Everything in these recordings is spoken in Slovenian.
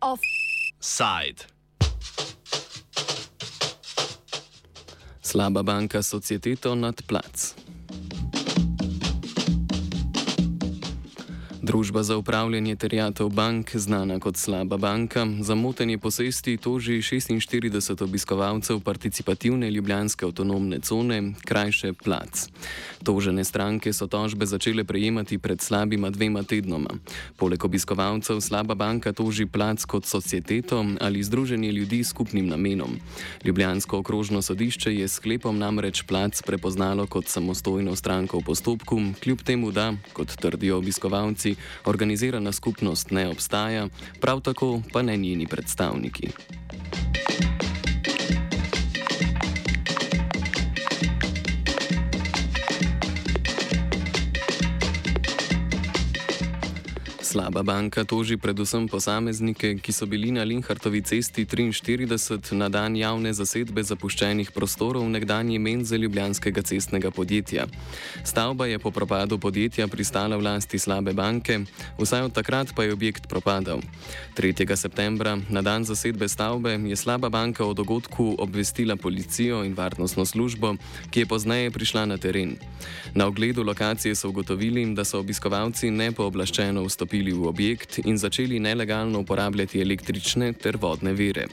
Offside. Slaba banka societeto nad plac. Družba za upravljanje terjatev bank, znana kot slaba banka, za motenje posesti toži 46 obiskovalcev participativne ljubljanske avtonomne cone, krajše plac. Tožene stranke so tožbe začele prejemati pred slabima dvema tednoma. Poleg obiskovalcev slaba banka toži plac kot societeto ali združenje ljudi s skupnim namenom. Ljubljansko okrožno sodišče je sklepom namreč plac prepoznalo kot samostojno stranko v postopku, kljub temu, da, kot trdijo obiskovalci, organizirana skupnost ne obstaja, prav tako pa ne njeni predstavniki. Slaba banka toži predvsem posameznike, ki so bili na Linhartovi cesti 43 na dan javne zasedbe zapuščenih prostorov nekdanje menze Ljubljanskega cestnega podjetja. Stavba je po propadu podjetja pristala v lasti slabe banke, vsaj od takrat pa je objekt propadal. 3. septembra, na dan zasedbe stavbe, je slaba banka o dogodku obvestila policijo in varnostno službo, ki je pozneje prišla na teren. Na ogledu lokacije so ugotovili, da so obiskovalci nepooblaščeno vstopili vstopili v objekt in začeli nelegalno uporabljati električne ter vodne vire.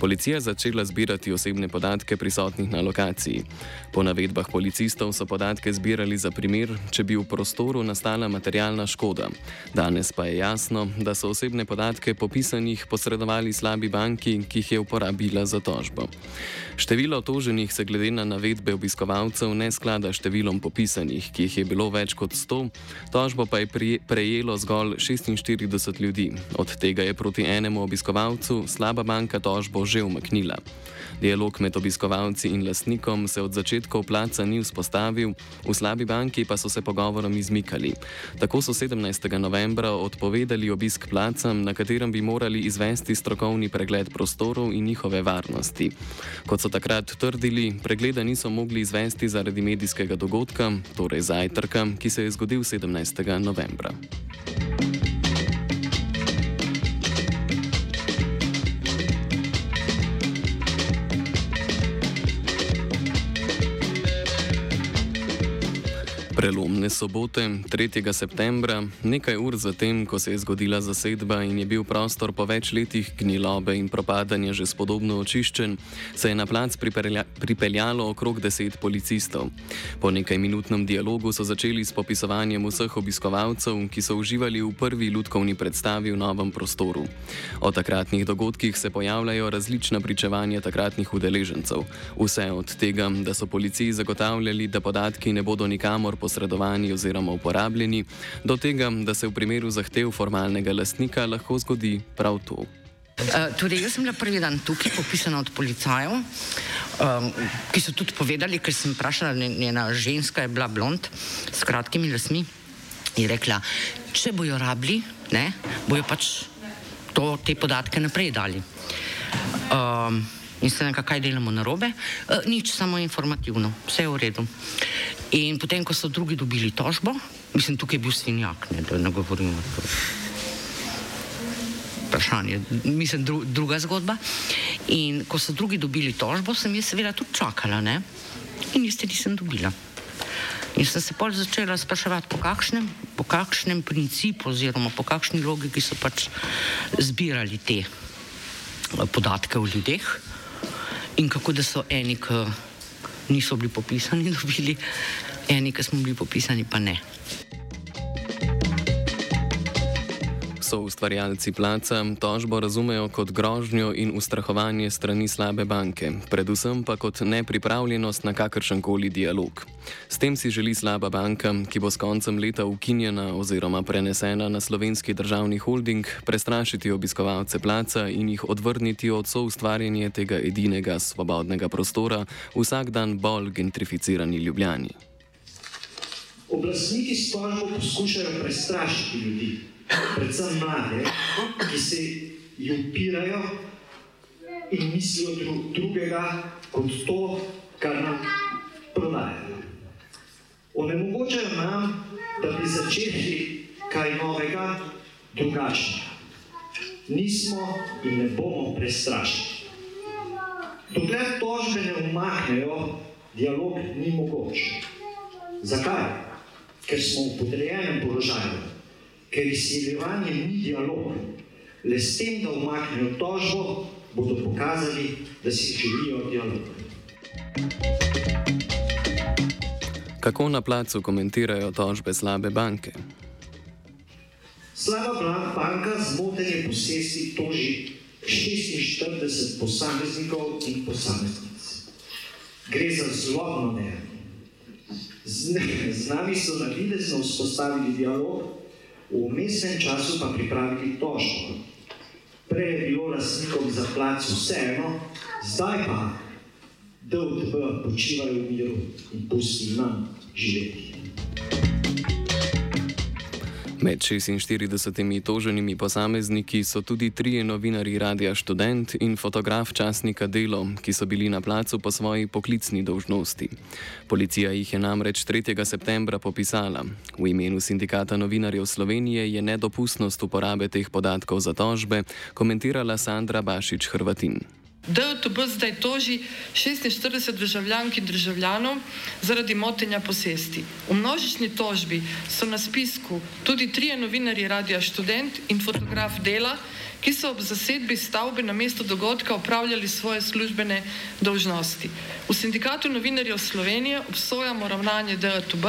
Policija začela zbirati osebne podatke prisotnih na lokaciji. Po navedbah policistov so podatke zbirali za primer, če bi v prostoru nastala materialna škoda. Danes pa je jasno, da so osebne podatke popisanih posredovali slabi banki, ki jih je uporabila za tožbo. Število toženih se glede na navedbe obiskovalcev ne sklada številom popisanih, ki jih je bilo več kot 100, tožbo pa je prejelo zgolj 46 ljudi. Od tega je proti enemu obiskovalcu slaba banka tožbo že umaknila. Dialog med obiskovalci in lastnikom se od začetkov placa ni vzpostavil, v slabi banki pa so se pogovorom izmikali. Tako so 17. novembra odpovedali obisk placa, na katerem bi morali izvesti strokovni pregled prostorov in njihove varnosti. Kot so takrat trdili, pregleda niso mogli izvesti zaradi medijskega dogodka, torej zajtrka, ki se je zgodil 17. novembra. Prelomne sobote, 3. septembra, nekaj ur zatem, ko se je zgodila zasedba in je bil prostor po več letih gnilobe in propadanja že spodobno očiščen, se je na plac pripeljalo okrog deset policistov. Po nekaj minutnem dialogu so začeli s popisovanjem vseh obiskovalcev, ki so uživali v prvi ljudkovni predstavi v novem prostoru. O takratnih dogodkih se pojavljajo različna pričevanja takratnih udeležencev. Vse od tega, da so policiji zagotavljali, da podatki ne bodo nikamor posredovali, posredovani oziroma uporabljeni, do tega, da se v primeru zahtev formalnega lastnika lahko zgodi prav to. Uh, torej, jaz sem bila prvi dan tukaj, popisana od policajev, um, ki so tudi povedali, ker sem vprašala, njena ženska je bila blond, s kratkimi lasmi, in rekla, če bojo rabili, ne, bojo pač to, te podatke naprej dali. Um, in se nekaj, kaj delamo na robe, uh, nič, samo informativno, vse je v redu. In potem, ko so drugi dobili tožbo, mislim, tukaj je bil svinjak, ne, da ne govorim o tem. Vprašanje, mislim, dru, druga zgodba. In ko so drugi dobili tožbo, sem jaz seveda tudi čakala, ne? in iste nisem dobila. In sem se pol začela spraševati, po kakšnem, po kakšnem principu oziroma po kakšni logiki so pač zbirali te eh, podatke o ljudeh in kako da so eni, ki niso bili popisani, dobili, eni, ki smo bili popisani, pa ne. So ustvarjalci placa tožbo razumejo kot grožnjo in ustrahovanje strani slabe banke, predvsem pa kot nepripravljenost na kakršen koli dialog. S tem si želi slaba banka, ki bo s koncem leta ukinjena oziroma prenesena na slovenski državni holding, prestrašiti obiskovalce placa in jih odvrniti od soustvarjanja tega edinega svobodnega prostora, vsak dan bolj gentrificirani Ljubljani. Oblastniki s tožbo poskušajo prestrašiti ljudi predvsem mlade, ki se jim upirajo in mislijo drugega kot to, kar nam prodajajo. začeti kaj novega, drugačnega. Nismo in ne bomo prestrašeni. Dokler tožbe ne umaknejo, dialog ni mogoč. Zakaj? Ker smo v podrejenem položaju, ker izsiljevanje ni dialog. Le s tem, da umaknejo tožbo, bodo pokazali, da si želijo dialog. Kako na placu komentirajo tožbe slabe banke? Slaba banka zmotenje posesti toži 46 posameznikov in posameznic. Gre za zlobno dejanje. Z, z nami so navidezno vzpostavili dialog, v umestnem času pa pripravili tožbo. Prej je bilo lastnikom za plac vseeno, zdaj pa DOTB počivajo v miru in pusti nam živeti. Med 46 toženimi posamezniki so tudi trije novinari Radia Student in fotograf časnika Delo, ki so bili na placu po svoji poklicni dolžnosti. Policija jih je namreč 3. septembra popisala. V imenu sindikata novinarjev Slovenije je nedopustnost uporabe teh podatkov za tožbe komentirala Sandra Bašič Hrvatin. DTB zdaj toži 46 državljank in državljanov zaradi motenja posesti. V množični tožbi so na spisku tudi trije novinari Radia Student in fotograf Dela, ki so ob zasedbi stavbe na mesto dogodka upravljali svoje službene dolžnosti. V sindikatu novinarjev Slovenije obsojamo ravnanje DTB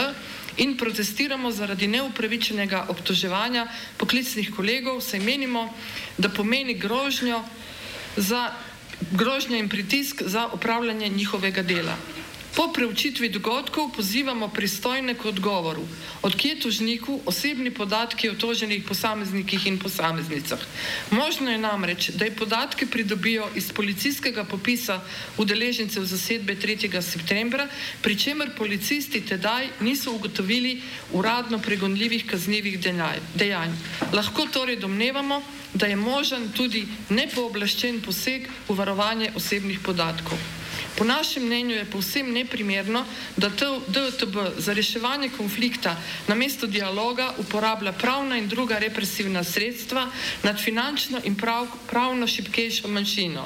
in protestiramo zaradi neupravičenega obtoževanja poklicnih kolegov, saj menimo, da pomeni grožnjo za grožnja in pritisk za upravljanje njihovega dela. Po preučitvi dogodkov pozivamo pristojne k odgovoru, odkje tožniku osebni podatki o toženih posameznikih in posameznicah. Možno je namreč, da je podatke pridobijo iz policijskega popisa udeležencev zasedbe 3. septembra, pri čemer policisti tedaj niso ugotovili uradno pregonljivih kaznjivih dejanj. Lahko torej domnevamo, da je možen tudi nepooblaščen poseg v varovanje osebnih podatkov. Po našem mnenju je povsem neprimerno, da DTB za reševanje konflikta na mesto dialoga uporablja pravna in druga represivna sredstva nad finančno in prav, pravno šipkejšo manjšino,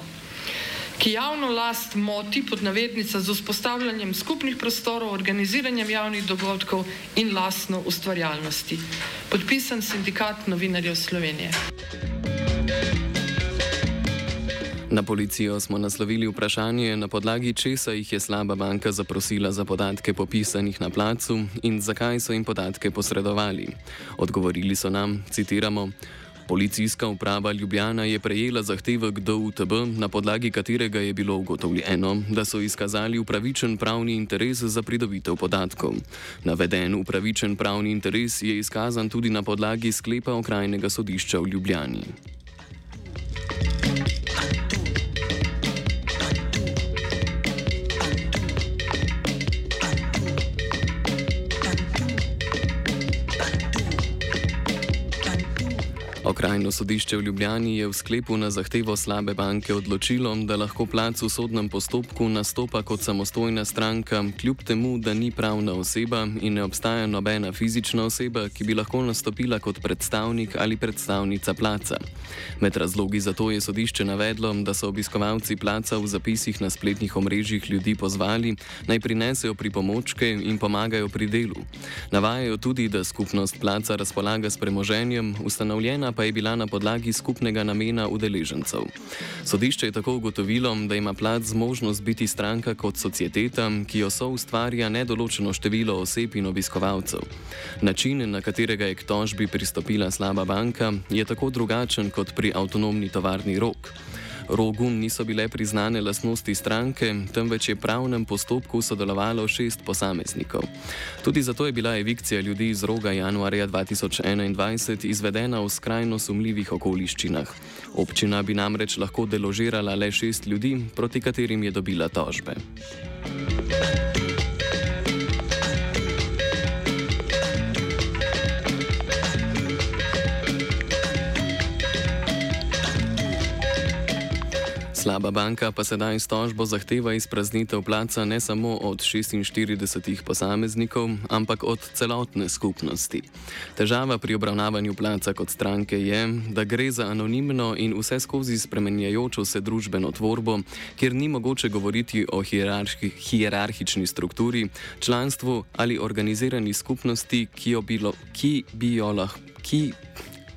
ki javno last moti pod navednica z vzpostavljanjem skupnih prostorov, organiziranjem javnih dogodkov in lastno ustvarjalnosti. Podpisan sindikat novinarjev Slovenije. Na policijo smo naslovili vprašanje, na podlagi česa jih je slaba banka zaprosila za podatke popisanih na placu in zakaj so jim podatke posredovali. Odgovorili so nam, citiramo, Policijska uprava Ljubljana je prejela zahtevek do UTB, na podlagi katerega je bilo ugotovljeno, da so izkazali upravičen pravni interes za pridobitev podatkov. Naveden upravičen pravni interes je izkazan tudi na podlagi sklepa okrajnega sodišča v Ljubljani. Okrajno sodišče v Ljubljani je v sklepu na zahtevo slabe banke odločilo, da lahko plac v sodnem postopku nastopa kot samostojna stranka, kljub temu, da ni pravna oseba in ne obstaja nobena fizična oseba, ki bi lahko nastopila kot predstavnik ali predstavnica placa. Med razlogi za to je sodišče navedlo, da so obiskovalci placa v zapisih na spletnih omrežjih ljudi pozvali, naj prinesejo pripomočke in pomagajo pri delu. Navajajo tudi, da skupnost placa razpolaga s premoženjem, ustanovljena pa pa je bila na podlagi skupnega namena udeležencev. Sodišče je tako ugotovilo, da ima plac zmožnost biti stranka kot societeta, ki jo so ustvarja nedoločeno število oseb in obiskovalcev. Način, na katerega je k tožbi pristopila slaba banka, je tako drugačen kot pri avtonomni tovarni rok. Rogu niso bile priznane lastnosti stranke, temveč je v pravnem postopku sodelovalo šest posameznikov. Tudi zato je bila evikcija ljudi iz roga januarja 2021 izvedena v skrajno sumljivih okoliščinah. Občina bi namreč lahko deložirala le šest ljudi, proti katerim je dobila tožbe. Slaba banka pa sedaj s tožbo zahteva izpraznitev placa ne samo od 46 posameznikov, ampak od celotne skupnosti. Težava pri obravnavanju placa kot stranke je, da gre za anonimno in vse skozi spremenjajočo se družbeno tvorbo, kjer ni mogoče govoriti o hierarhi, hierarhični strukturi, članstvu ali organizirani skupnosti, ki, bilo, ki bi jo lahko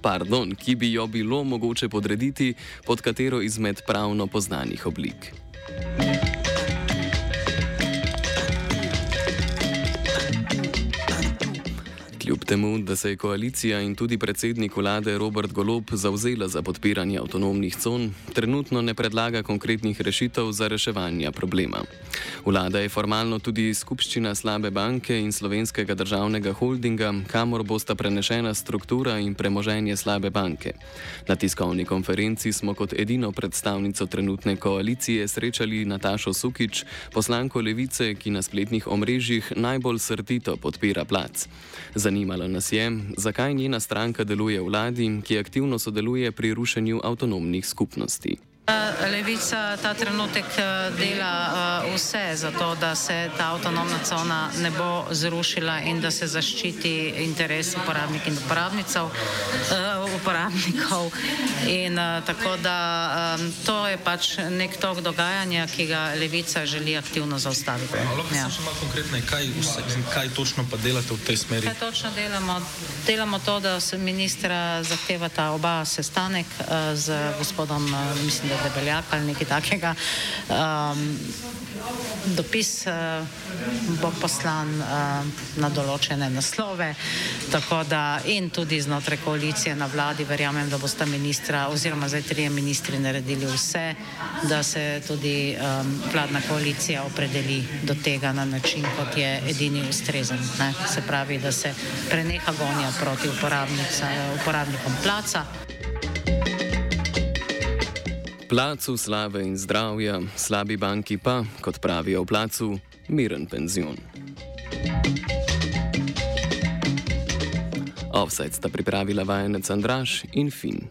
pardon, ki bi jo bilo mogoče podrediti pod katero izmed pravno poznanih oblik. Kljub temu, da se je koalicija in tudi predsednik vlade Robert Golob zauzela za podpiranje avtonomnih con, trenutno ne predlaga konkretnih rešitev za reševanje problema. Vlada je formalno tudi skupščina slabe banke in slovenskega državnega holdinga, kamor bosta prenešena struktura in premoženje slabe banke. Na tiskovni konferenci smo kot edino predstavnico trenutne koalicije srečali Natašo Sukič, poslanko Levice, ki na spletnih omrežjih najbolj srdito podpira plac. Zanimalo nas je, zakaj njena stranka deluje vladi, ki aktivno sodeluje pri rušenju avtonomnih skupnosti. Levica ta trenutek eh, dela eh, vse za to, da se ta avtonomna cona ne bo zrušila in da se zaščiti interes uporabnikov in uporabnicev. Eh, uporabnikov. In tako da to je pač nek tok dogajanja, ki ga Levica želi aktivno zaustaviti. Lahko ja. še malo konkretne, kaj, kaj točno pa delate v tej smeri? Kaj točno delamo? Delamo to, da se ministra zahtevata oba sestanek z gospodom, mislim, je debeljak ali nekaj takega. Um, dopis uh, bo poslan uh, na določene naslove, tako da in tudi znotraj koalicije na vladi verjamem, da bosta ministra oziroma zdaj trije ministri naredili vse, da se tudi um, vladna koalicija opredeli do tega na način, kot je edini ustrezen. Ne? Se pravi, da se preneha gonja proti uporabnikom placa. Placu slave in zdravja, slabi banki pa, kot pravijo v placu, miren penzion. Offset sta pripravila vajenec Andraš in Fin.